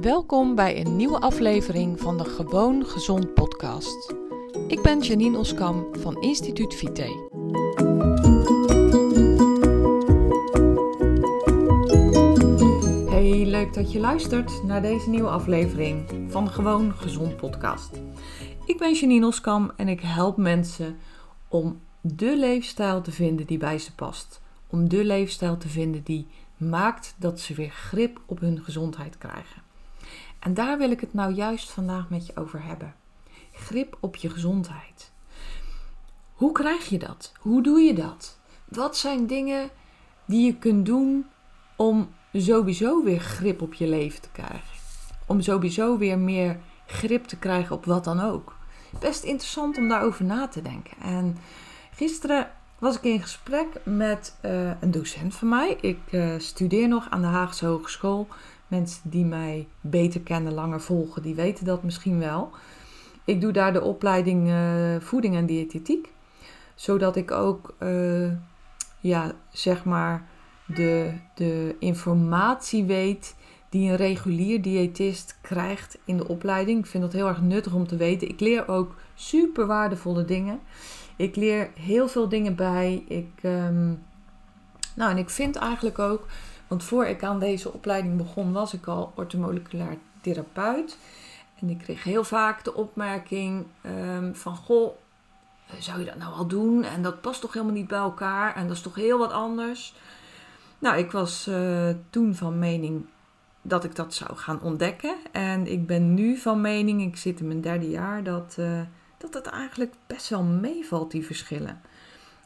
Welkom bij een nieuwe aflevering van de Gewoon Gezond podcast. Ik ben Janine Oskam van Instituut Vite. Hey, leuk dat je luistert naar deze nieuwe aflevering van de Gewoon Gezond podcast. Ik ben Janine Oskam en ik help mensen om de leefstijl te vinden die bij ze past. Om de leefstijl te vinden die maakt dat ze weer grip op hun gezondheid krijgen. En daar wil ik het nou juist vandaag met je over hebben. Grip op je gezondheid. Hoe krijg je dat? Hoe doe je dat? Wat zijn dingen die je kunt doen om sowieso weer grip op je leven te krijgen? Om sowieso weer meer grip te krijgen op wat dan ook. Best interessant om daarover na te denken. En gisteren was ik in gesprek met uh, een docent van mij. Ik uh, studeer nog aan de Haagse Hogeschool Mensen die mij beter kennen, langer volgen, die weten dat misschien wel. Ik doe daar de opleiding uh, voeding en diëtetiek. Zodat ik ook, uh, ja, zeg maar, de, de informatie weet die een regulier diëtist krijgt in de opleiding. Ik vind dat heel erg nuttig om te weten. Ik leer ook super waardevolle dingen. Ik leer heel veel dingen bij. Ik, um, nou, en ik vind eigenlijk ook want voor ik aan deze opleiding begon, was ik al ortomoleculair therapeut. En ik kreeg heel vaak de opmerking um, van, goh, zou je dat nou wel doen? En dat past toch helemaal niet bij elkaar? En dat is toch heel wat anders? Nou, ik was uh, toen van mening dat ik dat zou gaan ontdekken. En ik ben nu van mening, ik zit in mijn derde jaar, dat, uh, dat het eigenlijk best wel meevalt, die verschillen.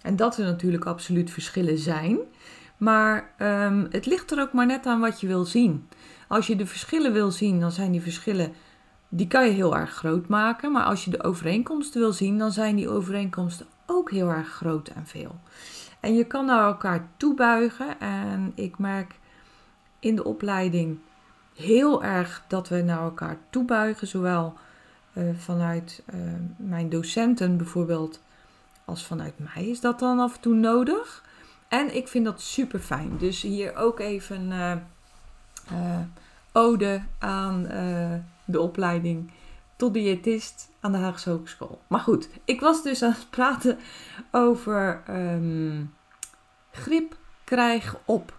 En dat er natuurlijk absoluut verschillen zijn. Maar um, het ligt er ook maar net aan wat je wil zien. Als je de verschillen wil zien, dan zijn die verschillen, die kan je heel erg groot maken. Maar als je de overeenkomsten wil zien, dan zijn die overeenkomsten ook heel erg groot en veel. En je kan naar elkaar toebuigen. En ik merk in de opleiding heel erg dat we naar elkaar toebuigen. Zowel uh, vanuit uh, mijn docenten bijvoorbeeld als vanuit mij is dat dan af en toe nodig. En ik vind dat super fijn. Dus hier ook even uh, ode aan uh, de opleiding tot diëtist aan de Haagse Hogeschool. Maar goed, ik was dus aan het praten over um, grip krijgen op.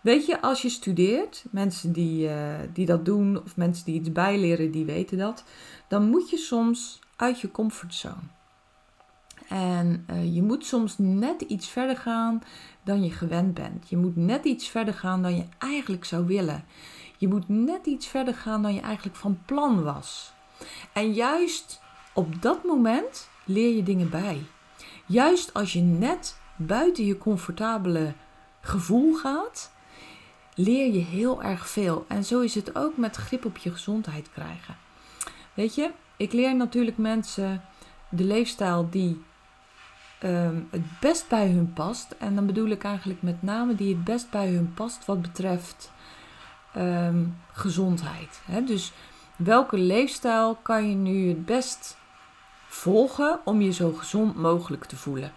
Weet je, als je studeert, mensen die, die dat doen of mensen die iets bijleren, die weten dat. Dan moet je soms uit je comfortzone. En uh, je moet soms net iets verder gaan dan je gewend bent. Je moet net iets verder gaan dan je eigenlijk zou willen. Je moet net iets verder gaan dan je eigenlijk van plan was. En juist op dat moment leer je dingen bij. Juist als je net buiten je comfortabele gevoel gaat, leer je heel erg veel. En zo is het ook met grip op je gezondheid krijgen. Weet je, ik leer natuurlijk mensen de leefstijl die um, het best bij hun past. En dan bedoel ik eigenlijk met name die het best bij hun past wat betreft um, gezondheid. Dus welke leefstijl kan je nu het best volgen om je zo gezond mogelijk te voelen?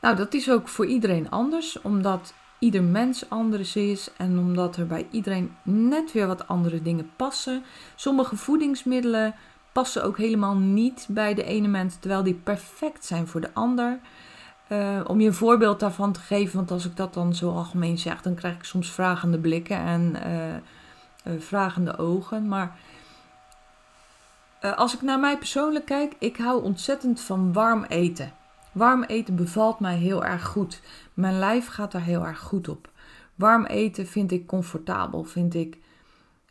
Nou, dat is ook voor iedereen anders, omdat ieder mens anders is en omdat er bij iedereen net weer wat andere dingen passen. Sommige voedingsmiddelen passen ook helemaal niet bij de ene mens, terwijl die perfect zijn voor de ander. Uh, om je een voorbeeld daarvan te geven, want als ik dat dan zo algemeen zeg, dan krijg ik soms vragende blikken en uh, vragende ogen. Maar als ik naar mij persoonlijk kijk, ik hou ontzettend van warm eten. Warm eten bevalt mij heel erg goed. Mijn lijf gaat daar heel erg goed op. Warm eten vind ik comfortabel, vind ik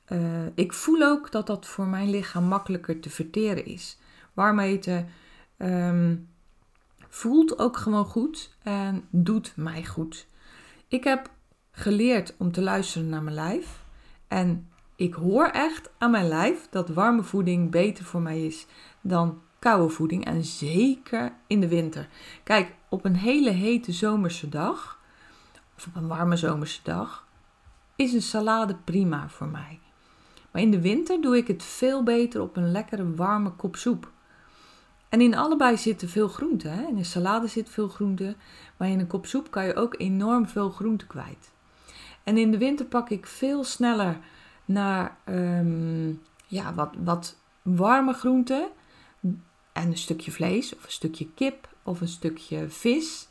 uh, ik voel ook dat dat voor mijn lichaam makkelijker te verteren is. Warm eten um, voelt ook gewoon goed en doet mij goed. Ik heb geleerd om te luisteren naar mijn lijf. En ik hoor echt aan mijn lijf dat warme voeding beter voor mij is dan koude voeding. En zeker in de winter. Kijk, op een hele hete zomerse dag, of op een warme zomerse dag, is een salade prima voor mij. Maar in de winter doe ik het veel beter op een lekkere warme kop soep. En in allebei zitten veel groenten. In een salade zit veel groente, maar in een kop soep kan je ook enorm veel groente kwijt. En in de winter pak ik veel sneller naar ehm, ja, wat, wat warme groenten. En een stukje vlees of een stukje kip of een stukje vis.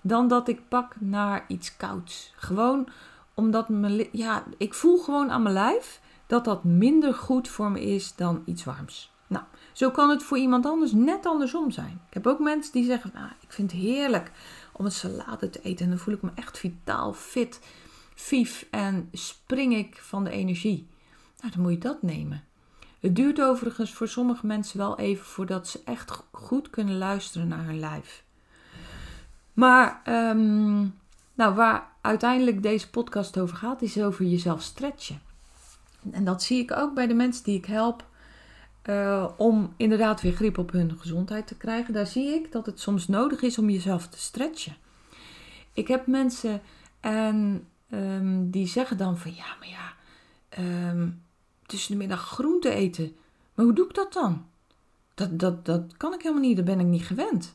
Dan dat ik pak naar iets kouds. Gewoon omdat mijn, ja, ik voel gewoon aan mijn lijf dat dat minder goed voor me is dan iets warms. Nou, zo kan het voor iemand anders net andersom zijn. Ik heb ook mensen die zeggen, nou, ik vind het heerlijk om een salade te eten. En dan voel ik me echt vitaal, fit, vief en spring ik van de energie. Nou, dan moet je dat nemen. Het duurt overigens voor sommige mensen wel even voordat ze echt goed kunnen luisteren naar hun lijf. Maar ehm, nou, waar uiteindelijk deze podcast over gaat, is over jezelf stretchen. En dat zie ik ook bij de mensen die ik help uh, om inderdaad weer grip op hun gezondheid te krijgen. Daar zie ik dat het soms nodig is om jezelf te stretchen. Ik heb mensen en um, die zeggen dan van ja, maar ja, um, tussen de middag groente eten. Maar hoe doe ik dat dan? Dat, dat, dat kan ik helemaal niet, dat ben ik niet gewend.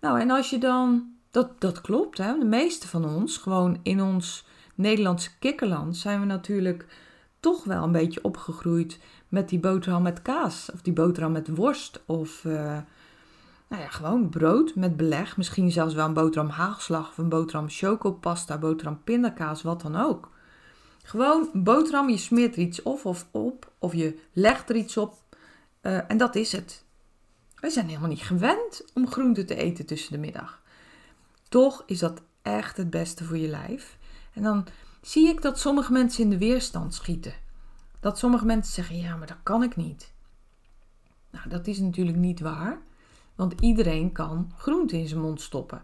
Nou, en als je dan, dat, dat klopt, hè? de meeste van ons, gewoon in ons Nederlandse kikkerland, zijn we natuurlijk toch wel een beetje opgegroeid met die boterham met kaas. Of die boterham met worst. Of uh, nou ja, gewoon brood met beleg. Misschien zelfs wel een boterham hagelslag of een boterham chocopasta, boterham pindakaas, wat dan ook. Gewoon boterham, je smeert er iets of, of op. Of je legt er iets op. Uh, en dat is het. Wij zijn helemaal niet gewend om groente te eten tussen de middag. Toch is dat echt het beste voor je lijf. En dan zie ik dat sommige mensen in de weerstand schieten. Dat sommige mensen zeggen: ja, maar dat kan ik niet. Nou, dat is natuurlijk niet waar, want iedereen kan groente in zijn mond stoppen.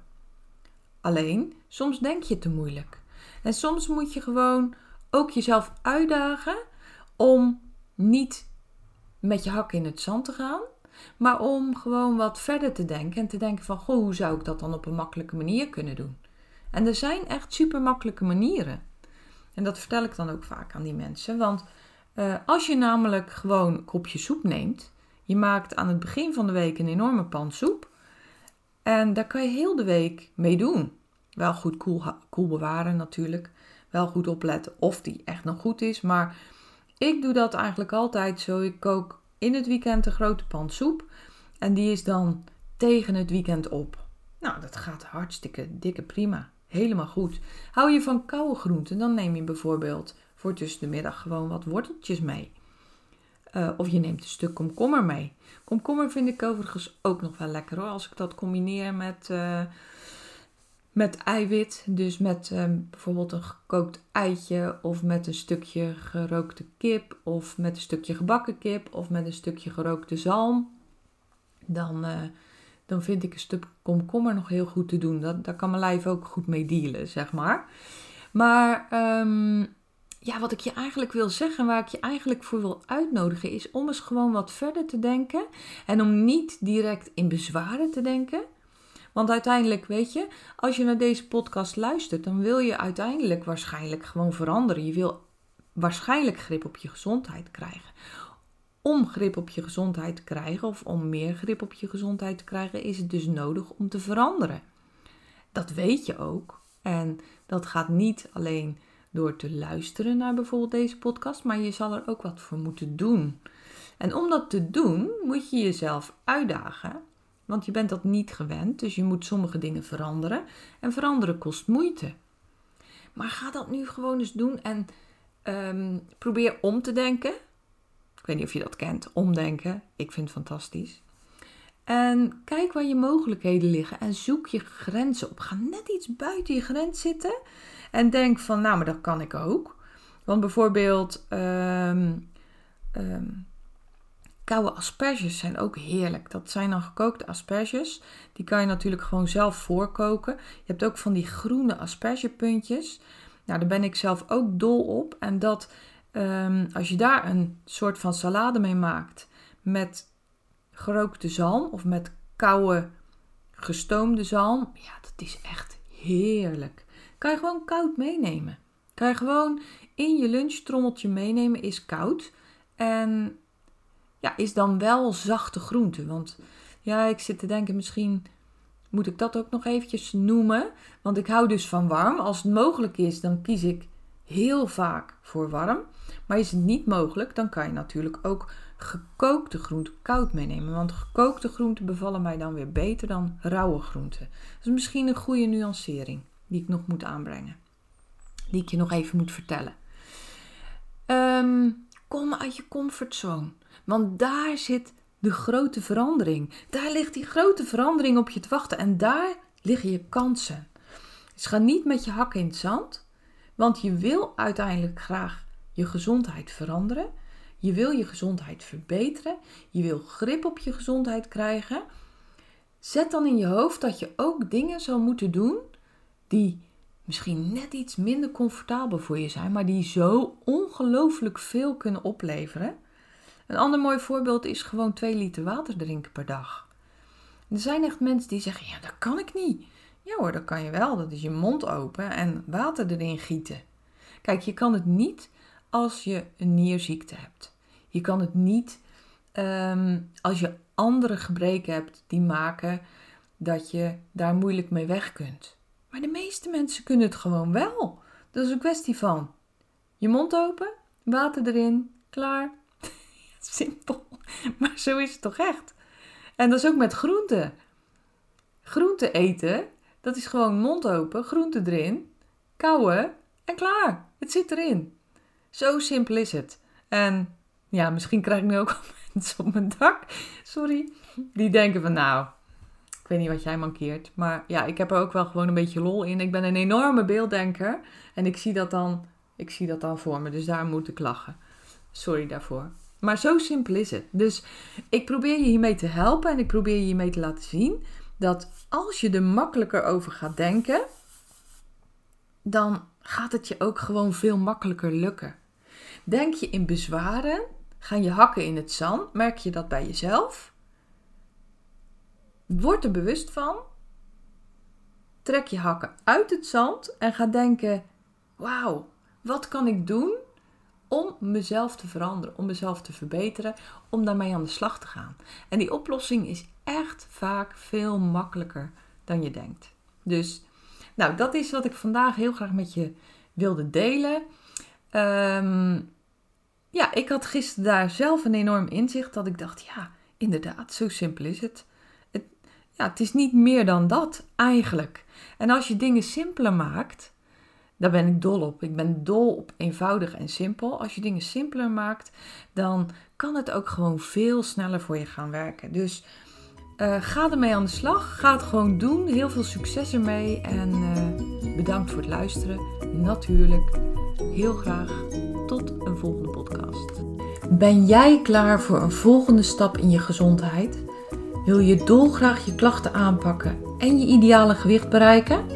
Alleen, soms denk je te moeilijk. En soms moet je gewoon ook jezelf uitdagen om niet met je hak in het zand te gaan, maar om gewoon wat verder te denken en te denken van, goh, hoe zou ik dat dan op een makkelijke manier kunnen doen? En er zijn echt super makkelijke manieren. En dat vertel ik dan ook vaak aan die mensen. Want uh, als je namelijk gewoon een kopje soep neemt, je maakt aan het begin van de week een enorme pan soep. En daar kan je heel de week mee doen. Wel goed koel, koel bewaren natuurlijk. Wel goed opletten of die echt nog goed is. Maar ik doe dat eigenlijk altijd zo. Ik kook in het weekend een grote pan soep. En die is dan tegen het weekend op. Nou, dat gaat hartstikke dikke prima. Helemaal goed. Hou je van koude groenten, dan neem je bijvoorbeeld voor tussen de middag gewoon wat worteltjes mee. Uh, of je neemt een stuk komkommer mee. Komkommer vind ik overigens ook nog wel lekker hoor. Als ik dat combineer met, uh, met eiwit. Dus met uh, bijvoorbeeld een gekookt eitje. Of met een stukje gerookte kip. Of met een stukje gebakken kip. Of met een stukje gerookte zalm. Dan dan vind ik een stuk komkommer nog heel goed te doen. Dat, daar kan mijn lijf ook goed mee dealen, zeg maar. Maar um, ja, wat ik je eigenlijk wil zeggen, waar ik je eigenlijk voor wil uitnodigen, is om eens gewoon wat verder te denken. En om niet direct in bezwaren te denken. Want uiteindelijk, weet je, als je naar deze podcast luistert, dan wil je uiteindelijk waarschijnlijk gewoon veranderen. Je wil waarschijnlijk grip op je gezondheid krijgen om grip op je gezondheid te krijgen of om meer grip op je gezondheid te krijgen, is het dus nodig om te veranderen. Dat weet je ook. En dat gaat niet alleen door te luisteren naar bijvoorbeeld deze podcast, maar je zal er ook wat voor moeten doen. En om dat te doen, moet je jezelf uitdagen, want je bent dat niet gewend, dus je moet sommige dingen veranderen. En veranderen kost moeite. Maar ga dat nu gewoon eens doen en um, probeer om te denken. Ik weet niet of je dat kent, omdenken. Ik vind het fantastisch. En kijk waar je mogelijkheden liggen en zoek je grenzen op. Ga net iets buiten je grens zitten en denk van, nou, maar dat kan ik ook. Want bijvoorbeeld, um, um, koude asperges zijn ook heerlijk. Dat zijn dan gekookte asperges. Die kan je natuurlijk gewoon zelf voorkoken. Je hebt ook van die groene aspergepuntjes. Nou, daar ben ik zelf ook dol op. En dat Um, als je daar een soort van salade mee maakt met gerookte zalm of met koude gestoomde zalm, ja, dat is echt heerlijk. Kan je gewoon koud meenemen. Kan je gewoon in je lunchtrommeltje meenemen, is koud. En ja, is dan wel zachte groente. Want ja, ik zit te denken, misschien moet ik dat ook nog eventjes noemen. Want ik hou dus van warm. Als het mogelijk is, dan kies ik heel vaak voor warm. Maar is het niet mogelijk, dan kan je natuurlijk ook gekookte groenten koud meenemen. Want gekookte groenten bevallen mij dan weer beter dan rauwe groenten. Dat is misschien een goede nuancering die ik nog moet aanbrengen. Die ik je nog even moet vertellen. Ehm, kom uit je comfortzone. Want daar zit de grote verandering. Daar ligt die grote verandering op je te wachten. En daar liggen je kansen. Dus ga niet met je hakken in het zand. Want je wil uiteindelijk graag je gezondheid veranderen. Je wil je gezondheid verbeteren. Je wil grip op je gezondheid krijgen. Zet dan in je hoofd dat je ook dingen zou moeten doen die misschien net iets minder comfortabel voor je zijn, maar die zo ongelooflijk veel kunnen opleveren. Een ander mooi voorbeeld is gewoon 2 liter water drinken per dag. Er zijn echt mensen die zeggen: Ja, dat kan ik niet. Ja hoor, dat kan je wel. Dat is je mond open en water erin gieten. Kijk, je kan het niet als je een nierziekte hebt. Je kan het niet ehm, als je andere gebreken hebt die maken dat je daar moeilijk mee weg kunt. Maar de meeste mensen kunnen het gewoon wel. Dat is een kwestie van je mond open, water erin, klaar. Simpel. Maar zo is het toch echt? En dat is ook met groenten. Groenten eten, dat is gewoon mond open, groenten erin, kouwen en klaar. Het zit erin. Zo simpel is het. En ja, misschien krijg ik nu ook mensen op mijn dak, sorry, die denken van nou, ik weet niet wat jij mankeert. Maar ja, ik heb er ook wel gewoon een beetje lol in. Ik ben een enorme beelddenker en ik zie dat dan, ik zie dat dan voor me. Dus daar moet ik lachen. Sorry daarvoor. Maar zo simpel is het. Dus ik probeer je hiermee te helpen en ik probeer je hiermee te laten zien dat als je er makkelijker over gaat denken, dan gaat het je ook gewoon veel makkelijker lukken. Denk je in bezwaren, gaan je hakken in het zand, merk je dat bij jezelf? Word er bewust van. Trek je hakken uit het zand en ga denken: wauw, wat kan ik doen om mezelf te veranderen, om mezelf te verbeteren, om daarmee aan de slag te gaan. En die oplossing is echt vaak veel makkelijker dan je denkt. Dus, nou, dat is wat ik vandaag heel graag met je wilde delen. Ehm, ja, ik had gisteren daar zelf een enorm inzicht dat ik dacht, ja, inderdaad, zo simpel is het. het. Ja, het is niet meer dan dat eigenlijk. En als je dingen simpeler maakt, daar ben ik dol op. Ik ben dol op eenvoudig en simpel. Als je dingen simpeler maakt, dan kan het ook gewoon veel sneller voor je gaan werken. Dus uh, ga ermee aan de slag. Ga het gewoon doen. Heel veel succes ermee. En uh, bedankt voor het luisteren. Natuurlijk. Heel graag tot een volgende podcast. Ben jij klaar voor een volgende stap in je gezondheid? Wil je dolgraag je klachten aanpakken en je ideale gewicht bereiken?